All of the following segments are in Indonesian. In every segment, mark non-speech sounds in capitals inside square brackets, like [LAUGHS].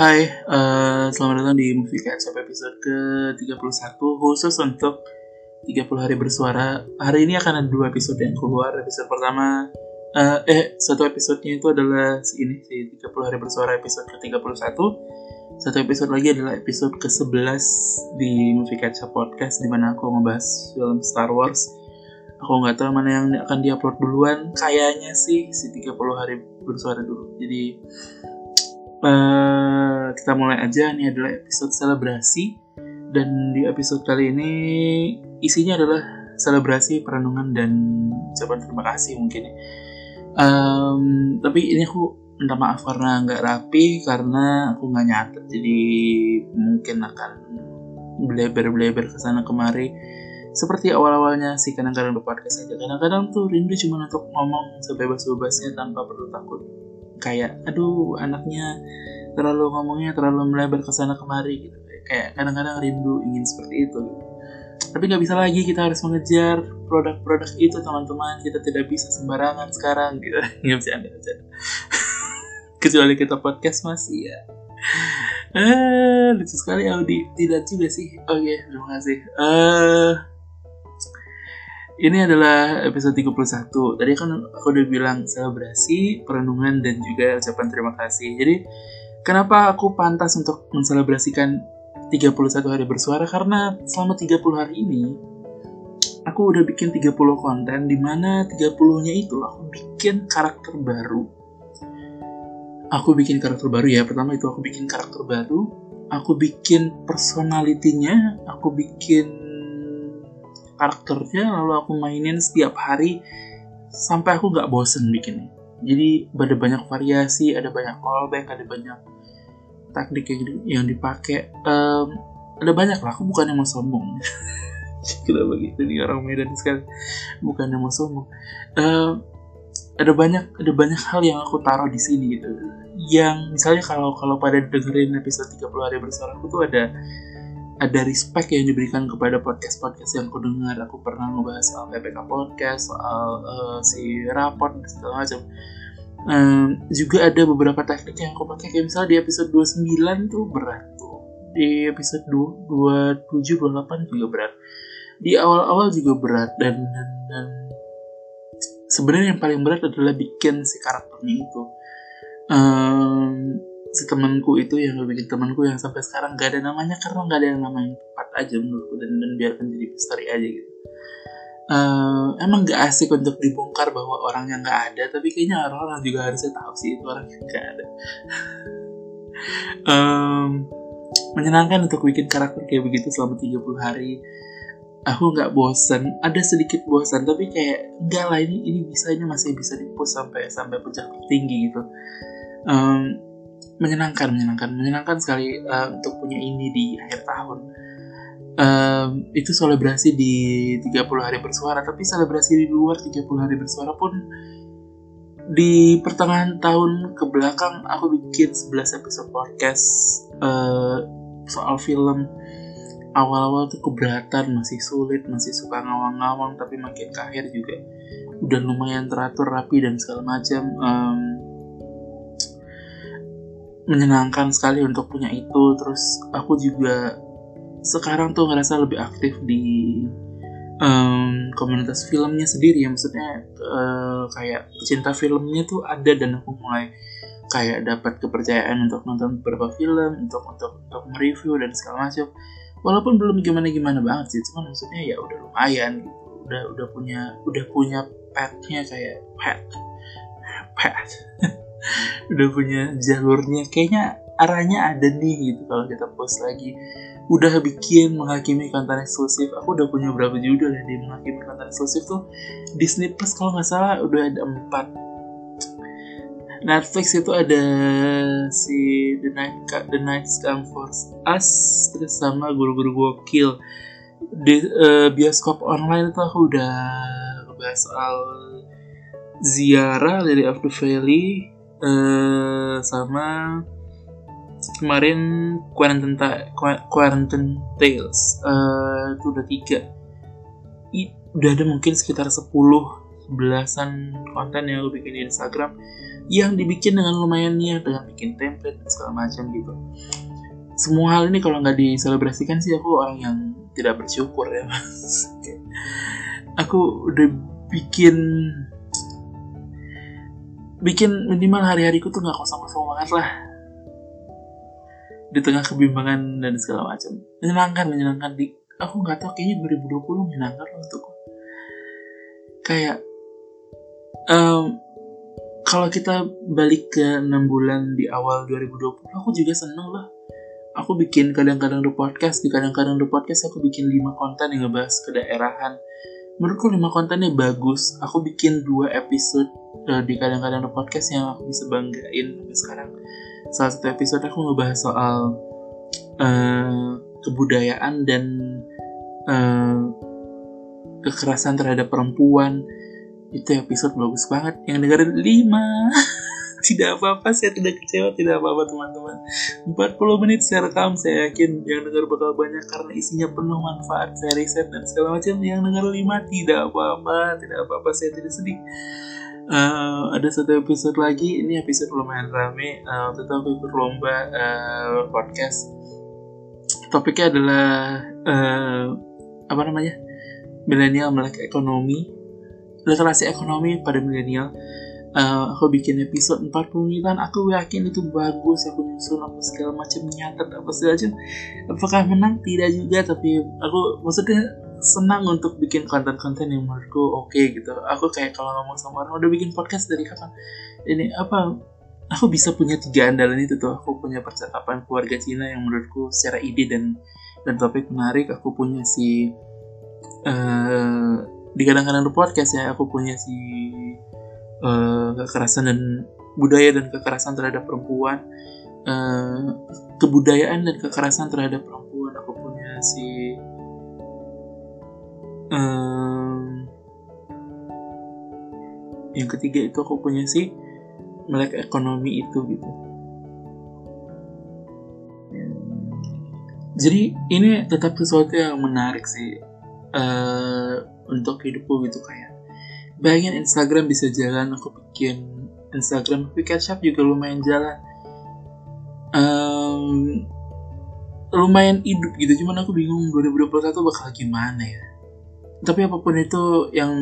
Hai, uh, selamat datang di Movie Catch Up episode ke-31 khusus untuk 30 hari bersuara. Hari ini akan ada dua episode yang keluar. Episode pertama uh, eh satu episodenya itu adalah si ini si 30 hari bersuara episode ke-31. Satu episode lagi adalah episode ke-11 di Movie Catch Podcast di mana aku ngebahas film Star Wars. Aku nggak tahu mana yang akan diupload duluan. Kayaknya sih si 30 hari bersuara dulu. Jadi uh, kita mulai aja. Ini adalah episode selebrasi. Dan di episode kali ini isinya adalah selebrasi perenungan dan ucapan terima kasih mungkin. Um, tapi ini aku minta maaf karena nggak rapi karena aku nggak nyatet. Jadi mungkin akan bleber-bleber ke sana kemari. Seperti awal-awalnya sih kadang-kadang di aja. Kadang-kadang tuh rindu cuma untuk ngomong sebebas-bebasnya tanpa perlu takut kayak aduh anaknya terlalu ngomongnya terlalu melebar ke sana kemari gitu. Kayak kadang-kadang rindu ingin seperti itu. Tapi nggak bisa lagi kita harus mengejar produk-produk itu teman-teman. Kita tidak bisa sembarangan sekarang gitu. [LAUGHS] Nggak bisa anda [LAUGHS] kecuali kita podcast masih ya eh lucu sekali Audi. Tidak juga sih. Oke terima kasih. Eh ini adalah episode 31 tadi kan aku udah bilang selebrasi perenungan dan juga ucapan terima kasih. Jadi kenapa aku pantas untuk menselebrasikan 31 hari bersuara? Karena selama 30 hari ini aku udah bikin 30 konten di mana 30 nya itu aku bikin karakter baru. Aku bikin karakter baru ya. Pertama itu aku bikin karakter baru. Aku bikin personalitinya aku bikin karakternya lalu aku mainin setiap hari sampai aku nggak bosen bikinnya. Jadi ada banyak variasi ada banyak callback ada banyak teknik yang, yang dipakai. Um, ada banyak lah aku bukan yang mau sombong. [LAUGHS] Kenapa gitu nih orang Medan sekali bukan yang mau sombong. Um, ada banyak ada banyak hal yang aku taruh di sini gitu. Yang misalnya kalau kalau pada dengerin episode 30 hari bersuara aku tuh ada ada respect yang diberikan kepada podcast-podcast yang aku dengar. Aku pernah ngebahas soal PPK podcast, soal uh, si raport dan segala macam. Um, juga ada beberapa teknik yang aku pakai kayak misalnya di episode 29 tuh berat tuh. Di episode 2, 27 28 juga berat. Di awal-awal juga berat dan dan, dan sebenarnya yang paling berat adalah bikin si karakternya itu. Um, si temanku itu yang bikin temanku yang sampai sekarang gak ada namanya karena gak ada yang namanya tepat aja menurutku dan, dan biarkan jadi misteri aja gitu. Uh, emang gak asik untuk dibongkar bahwa orangnya gak ada tapi kayaknya orang-orang juga harusnya tahu sih itu orang yang gak ada. Um, menyenangkan untuk bikin karakter kayak begitu selama 30 hari. Aku nggak bosan ada sedikit bosan tapi kayak enggak lah ini ini bisa ini masih bisa dipush sampai sampai puncak tertinggi gitu. Um, menyenangkan menyenangkan menyenangkan sekali uh, untuk punya ini di akhir tahun. Um, itu selebrasi di 30 hari bersuara tapi selebrasi di luar 30 hari bersuara pun di pertengahan tahun ke belakang aku bikin 11 episode podcast uh, soal film. Awal-awal tuh keberatan masih sulit masih suka ngawang-ngawang tapi makin ke akhir juga udah lumayan teratur rapi dan segala macam. Um, menyenangkan sekali untuk punya itu. Terus aku juga sekarang tuh ngerasa lebih aktif di um, komunitas filmnya sendiri ya. Maksudnya uh, kayak pecinta filmnya tuh ada dan aku mulai kayak dapat kepercayaan untuk nonton beberapa film untuk untuk untuk mereview dan segala macam. Walaupun belum gimana gimana banget sih cuman maksudnya ya udah lumayan gitu. Udah udah punya udah punya petnya kayak pet pet [LAUGHS] udah punya jalurnya. Kayaknya arahnya ada nih gitu kalau kita post lagi. Udah bikin menghakimi konten eksklusif. Aku udah punya berapa judul ya di menghakimi konten eksklusif tuh? Disney Plus kalau nggak salah udah ada empat. Netflix itu ada si The Night The Night Come for Us terus sama guru-guru gokil. Di uh, bioskop online tuh aku udah ngebahas soal Ziarah dari of the Valley uh, sama kemarin Quarantine, Ta Quarantine Tales uh, itu udah tiga. I, udah ada mungkin sekitar 10 belasan konten yang gue bikin di Instagram yang dibikin dengan lumayan niat dengan bikin template dan segala macam gitu. Semua hal ini kalau nggak diselebrasikan sih aku orang yang tidak bersyukur ya. [LAUGHS] Mas aku udah bikin bikin minimal hari-hariku tuh nggak kosong-kosong banget lah. Di tengah kebimbangan dan segala macam. Menyenangkan menyenangkan. Di aku nggak tahu kayaknya 2020 menyenangkan untukku. Kayak um, kalau kita balik ke 6 bulan di awal 2020 aku juga seneng lah. Aku bikin kadang-kadang di podcast. Di kadang-kadang di podcast aku bikin 5 konten yang ngebahas kedaerahan menurutku 5 kontennya bagus. Aku bikin dua episode uh, di kadang-kadang podcast yang aku bisa banggain sampai sekarang. Salah satu episode aku ngebahas soal uh, kebudayaan dan uh, kekerasan terhadap perempuan. Itu episode bagus banget. Yang dengerin 5 [LAUGHS] tidak apa-apa saya tidak kecewa tidak apa-apa teman-teman. 40 menit saya rekam saya yakin yang denger bakal banyak karena isinya penuh manfaat saya riset dan segala macam. Yang denger 5 tidak apa-apa tidak apa-apa saya tidak sedih. Uh, ada satu episode lagi ini episode lumayan rame uh, waktu itu aku ikut lomba uh, podcast. Topiknya adalah uh, apa namanya? Milenial melek ekonomi literasi ekonomi pada milenial uh, aku bikin episode 40 menitan aku yakin itu bagus aku nyusun apa segala macam nyatet apa segala macam. Apakah menang? Tidak juga tapi aku maksudnya senang untuk bikin konten-konten yang menurutku oke okay, gitu. Aku kayak kalau ngomong sama orang udah bikin podcast dari kapan? Ini apa aku bisa punya tiga andalan itu tuh. Aku punya percakapan keluarga Cina yang menurutku secara ide dan dan topik menarik. Aku punya si uh, di kadang-kadang podcast ya aku punya si uh, kekerasan dan budaya dan kekerasan terhadap perempuan uh, kebudayaan dan kekerasan terhadap perempuan. Aku punya si um, yang ketiga itu aku punya si melek ekonomi itu gitu. Jadi ini tetap sesuatu yang menarik sih uh, untuk hidupku gitu kayak bayangin Instagram bisa jalan aku bikin Instagram. Tapi Shop juga lumayan jalan. Um, lumayan hidup gitu. Cuman aku bingung 2021 bakal gimana ya. Tapi apa pun itu yang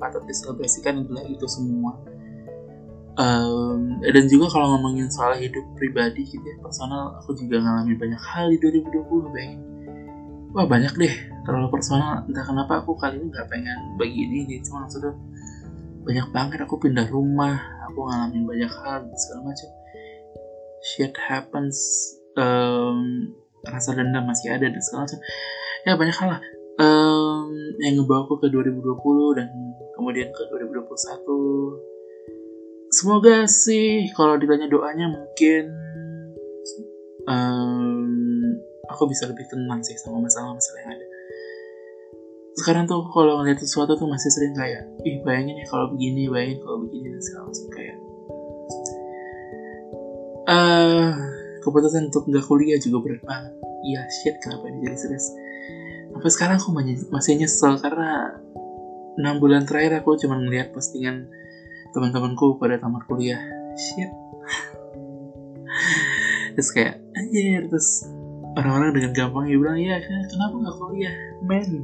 patut diselebrasikan adalah itu semua. Um, dan juga kalau ngomongin soal hidup pribadi gitu ya personal aku juga ngalamin banyak hal di 2020 bayangin wah banyak deh. Terlalu personal. Entah kenapa aku kali ini nggak pengen bagi ini gitu cuma maksudnya banyak banget. Aku pindah rumah aku ngalamin banyak hal segala macam. Shit happens um, rasa dendam masih ada dan segala macam. Ya banyak hal lah. Um, yang ngebawa aku ke 2020 dan kemudian ke 2021 semoga sih kalau ditanya doanya mungkin um, aku bisa lebih tenang sih sama masalah-masalah yang ada. Sekarang tuh kalau ngeliat sesuatu tuh masih sering kayak ih bayangin ya kalau begini bayangin kalau begini dan segala macam kayak uh, keputusan untuk nggak kuliah juga berat banget. Iya shit kenapa ini jadi stres? Sampai sekarang aku masih nyesel karena enam bulan terakhir aku cuma ngeliat postingan teman-temanku pada tamat kuliah. Shit. [LAUGHS] Terus kayak anjir terus orang-orang dengan gampang ya bilang ya kenapa nggak kuliah? Men. [LAUGHS]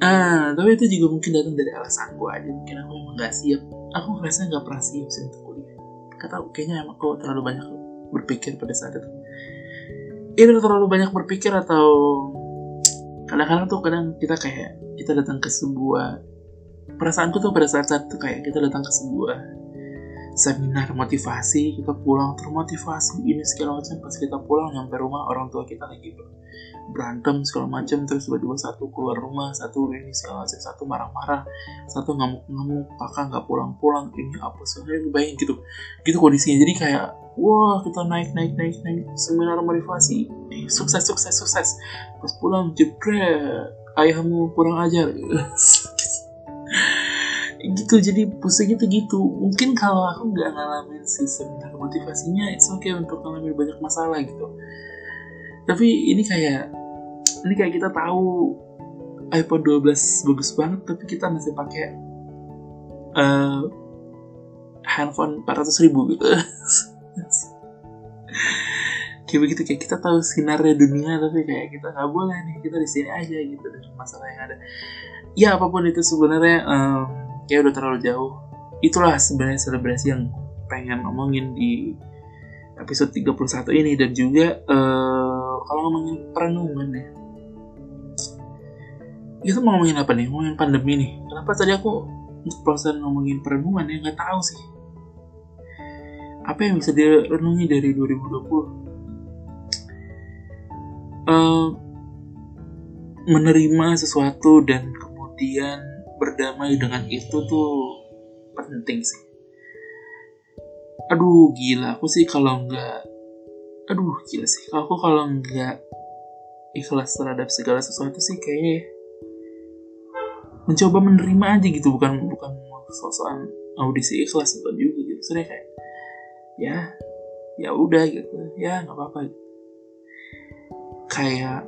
Ah tapi itu juga mungkin datang dari alasanku aja mungkin aku emang nggak siap. Aku ngerasa nggak pernah siap sih untuk kuliah. Kata kayaknya emang aku terlalu banyak berpikir pada saat itu. Itu terlalu banyak berpikir atau kadang-kadang tuh kadang kita kayak kita datang ke sebuah perasaanku tuh pada saat-saat tuh kayak kita datang ke sebuah seminar motivasi kita pulang termotivasi ini segala macam. Pas kita pulang nyampe rumah orang tua kita lagi berantem segala macam. Terus tiba-tiba satu keluar rumah satu ini segala macam. Satu marah-marah satu ngamuk-ngamuk kakak nggak pulang-pulang ini apa sih? Bayang gitu. Gitu kondisinya. Jadi kayak wah kita naik naik naik naik seminar motivasi. Eh, sukses sukses sukses. Pas pulang jepret ayahmu kurang ajar [LAUGHS] gitu jadi pusingnya tuh gitu. Mungkin kalau aku nggak ngalamin si seminar motivasinya oke okay untuk ngalamin banyak masalah gitu. Tapi ini kayak ini kayak kita tahu iPhone 12 bagus banget tapi kita masih pakai uh, handphone 400 ribu gitu. [LAUGHS] Kayak begitu kayak kita tahu sinarnya dunia tapi kayak kita nggak boleh nih kita di sini aja gitu dengan masalah yang ada. Ya apa pun itu sebenarnya um, kayak udah terlalu jauh. Itulah sebenarnya selebrasi yang pengen ngomongin di episode 31 ini. Dan juga uh, kalau ngomongin perenungan ya. Kita mau ngomongin apa nih? Ngomongin pandemi nih. Kenapa tadi aku proses ngomongin perenungan ya? Nggak tahu sih. Apa yang bisa direnungi dari 2020 uh, menerima sesuatu dan kemudian berdamai dengan itu tuh penting sih. Aduh gila, aku sih kalau nggak, aduh gila sih, kalau aku kalau nggak ikhlas terhadap segala sesuatu sih kayaknya mencoba menerima aja gitu, bukan bukan sosokan audisi ikhlas bukan juga gitu. Sebenarnya kayak ya ya udah gitu, ya nggak apa-apa. Kayak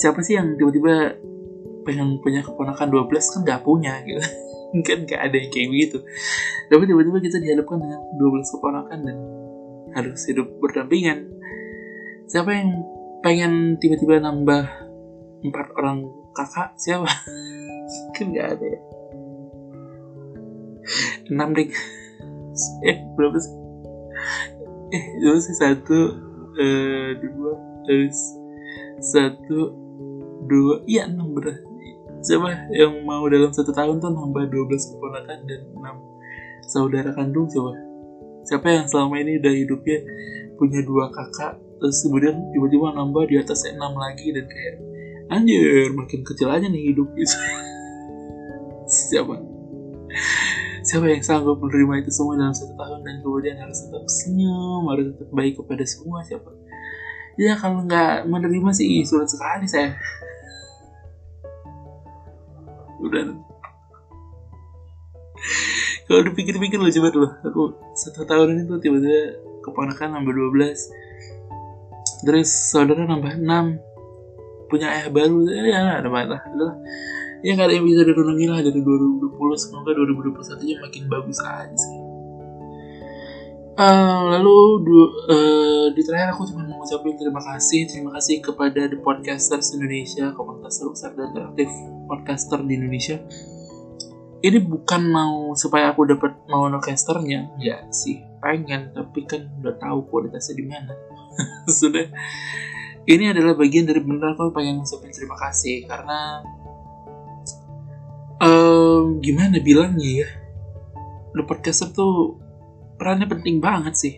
siapa sih yang tiba-tiba pengen punya keponakan 12 kan gak punya gitu. [LAUGHS] Kan gak ada yang kayak gitu. Tapi tiba-tiba kita dihadapkan dengan 12 keponakan dan harus hidup berdampingan. Siapa yang pengen tiba-tiba nambah empat orang kakak? Siapa? [LAUGHS] Kan gak ada ya. Enam deh. [LAUGHS] Eh berapa sih? Eh dulu sih satu eh, dua terus satu dua. Iya enam berat siapa yang mau dalam satu tahun tuh nambah 12 keponakan dan enam saudara kandung coba siapa yang selama ini udah hidupnya punya dua kakak terus kemudian tiba-tiba nambah di atas enam lagi dan kayak anjir makin kecil aja nih hidup. Gitu [LAUGHS] siapa? Siapa yang sanggup menerima itu semua dalam satu tahun dan kemudian harus tetap senyum harus tetap baik kepada semua siapa? Ya kalau nggak menerima sih sulit sekali saya udah. Kalau dipikir-pikir loh coba dulu. Aku satu tahun ini tuh tiba-tiba keponakan nambah 12 terus saudara nambah 6 punya ayah baru. Ya ada masalah. Adalah ya nggak ada yang bisa direnungi lah. Dari 2020 semoga 2021 nya makin bagus aja sih. Uh, lalu du, uh, di terakhir aku cuma mau ngucapin terima kasih. Terima kasih kepada The Podcasters Indonesia komunitas terbesar dan teraktif podcaster di Indonesia ini bukan mau supaya aku dapat mau casternya ya sih pengen tapi kan udah tahu kualitasnya di mana. [LAUGHS] Sudah. Ini adalah bagian dari benar aku pengen ngucapin terima kasih karena um, gimana bilangnya ya The Podcaster tuh perannya penting banget sih.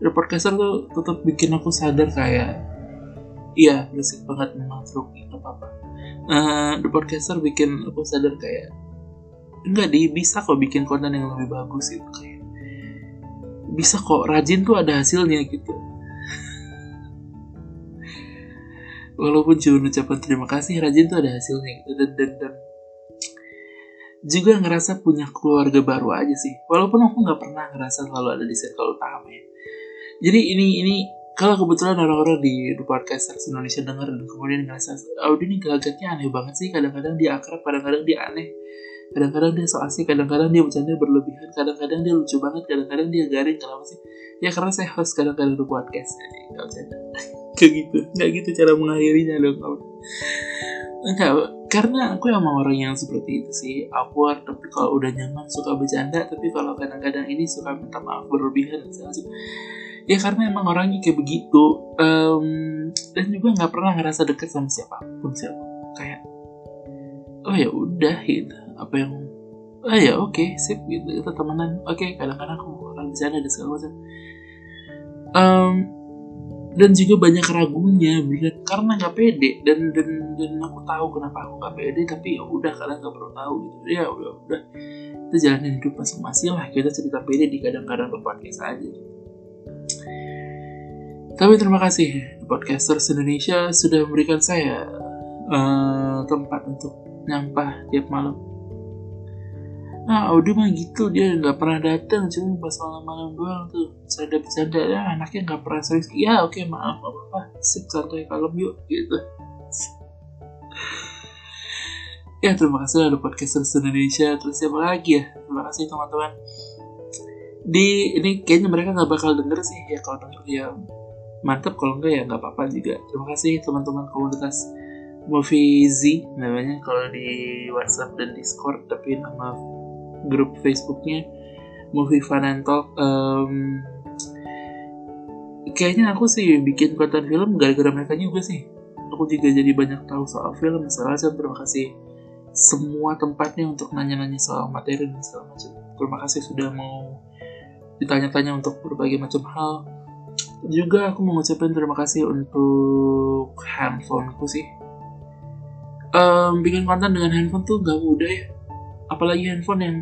The Podcaster tuh tetap bikin aku sadar kayak iya berisik banget memang truk itu apa uh, The Podcaster bikin aku sadar kayak enggak di bisa kok bikin konten yang lebih bagus gitu kayak bisa kok rajin tuh ada hasilnya gitu. [LAUGHS] Walaupun cuma ucapan terima kasih rajin tuh ada hasilnya gitu. Dan dan dan juga ngerasa punya keluarga baru aja sih. Walaupun aku nggak pernah ngerasa selalu ada di circle utama ya. Jadi ini ini kalau kebetulan orang-orang di Podcasters Indonesia denger dan kemudian ngerasa Audi ini gelagatnya aneh banget sih. Kadang-kadang dia akrab kadang-kadang dia aneh. Kadang-kadang dia so asik kadang-kadang dia bercanda berlebihan kadang-kadang dia lucu banget kadang-kadang dia garing. Kenapa sih? Ya karena saya host kadang-kadang The Podcast jadi nggak bercanda [LAUGHS] kayak gitu nggak gitu cara mengakhirinya dong enggak karena aku emang orang yang seperti itu sih. Awkward tapi kalau udah nyaman suka bercanda tapi kalau kadang-kadang ini suka minta maaf berlebihan ya karena emang orangnya kayak begitu. Um, dan juga nggak pernah ngerasa deket sama siapa pun siapa. Kayak oh ya udah gitu. Apa yang oh ya oke okay, sip gitu. Kita temenan. Oke okay, kadang-kadang aku akan bercanda dan segala macam. Um, dan juga banyak ragunya bilang karena nggak pede. Dan dan dan aku tahu kenapa aku nggak pede tapi ya udah kalian nggak perlu tahu gitu. Ya udah udah. Kita jalanin hidup masing-masing lah. Kita cerita pede di kadang-kadang ke podcast aja tapi terima kasih podcasters Indonesia sudah memberikan saya uh, tempat untuk nyampah tiap malam. Nah, Audi mah gitu dia nggak pernah datang cuma pas malam-malam doang tuh. Saya bercanda ya anaknya nggak pernah serius. Ya oke okay, maaf apa apa sip santai kalem yuk gitu. Ya terima kasih ada podcaster Indonesia. Terus siapa lagi ya? Terima kasih teman-teman di ini kayaknya mereka nggak bakal denger sih. Ya kalau denger ya mantap kalau enggak ya nggak apa-apa juga. Terima kasih teman-teman komunitas Movie Z namanya. Kalau di WhatsApp dan Discord tapi nama grup Facebooknya Movie Fun and Talk. Um, kayaknya aku sih bikin konten film gara-gara mereka juga sih. Aku juga jadi banyak tahu soal film. Misalnya terima kasih semua tempatnya untuk nanya-nanya soal materi dan segala macam. Terima kasih sudah mau ditanya-tanya untuk berbagai macam hal. Juga aku mau ngucapin terima kasih untuk handphoneku sih. Um, bikin konten dengan handphone tuh gak mudah ya. Apalagi handphone yang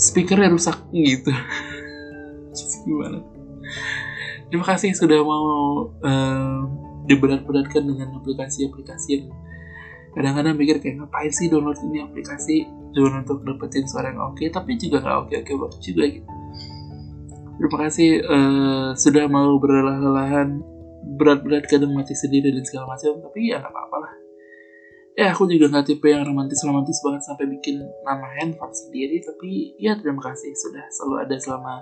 speakernya rusak gitu. [LAUGHS] Gimana? Terima kasih sudah mau um, diberat-beratkan dengan aplikasi-aplikasi yang kadang-kadang mikir kayak ngapain sih download ini aplikasi cuma untuk dapetin suara yang oke tapi juga nggak oke oke banget juga gitu terima kasih uh, sudah mau berlelah-lelahan berat-berat kadang mati sendiri dan segala macam tapi ya nggak apa-apa lah. Ya aku juga nggak tipe yang romantis romantis banget sampai bikin nama handphone sendiri tapi ya terima kasih sudah selalu ada selama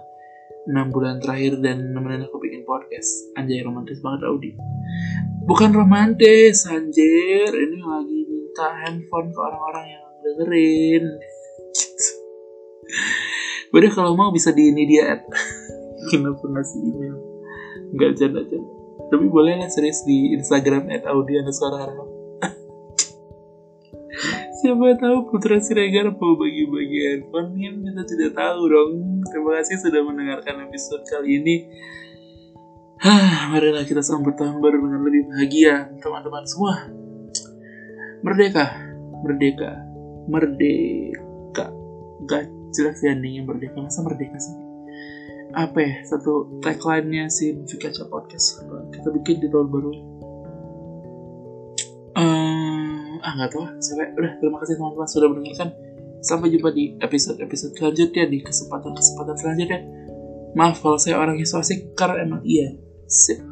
enam bulan terakhir dan nemenin aku bikin podcast. Anjay romantis banget Audi. Bukan romantis anjir. Ini lagi minta handphone ke orang-orang yang dengerin. Udah kalau mau bisa di ini dia at. [LAUGHS] Kenapa ngasih email? Gak janda janda Tapi boleh lah serius di Instagram at Audi harap [LAUGHS] Siapa tahu Putra Siregar mau bagi-bagi handphone? Kan kita tidak tahu dong. Terima kasih sudah mendengarkan episode kali ini. Hah, marilah kita sambut tahun baru dengan lebih bahagia, teman-teman semua. Merdeka, merdeka, merdeka. Gak jelas ya endingnya merdeka, masa merdeka sih? Apa ya, satu tagline-nya si Kaca Podcast kita bikin di tahun baru. Um, ah nggak tahu, sampai udah terima kasih teman-teman sudah mendengarkan. Sampai jumpa di episode-episode selanjutnya di kesempatan-kesempatan selanjutnya. Maaf kalau saya orangnya so asik karena emang iya 是。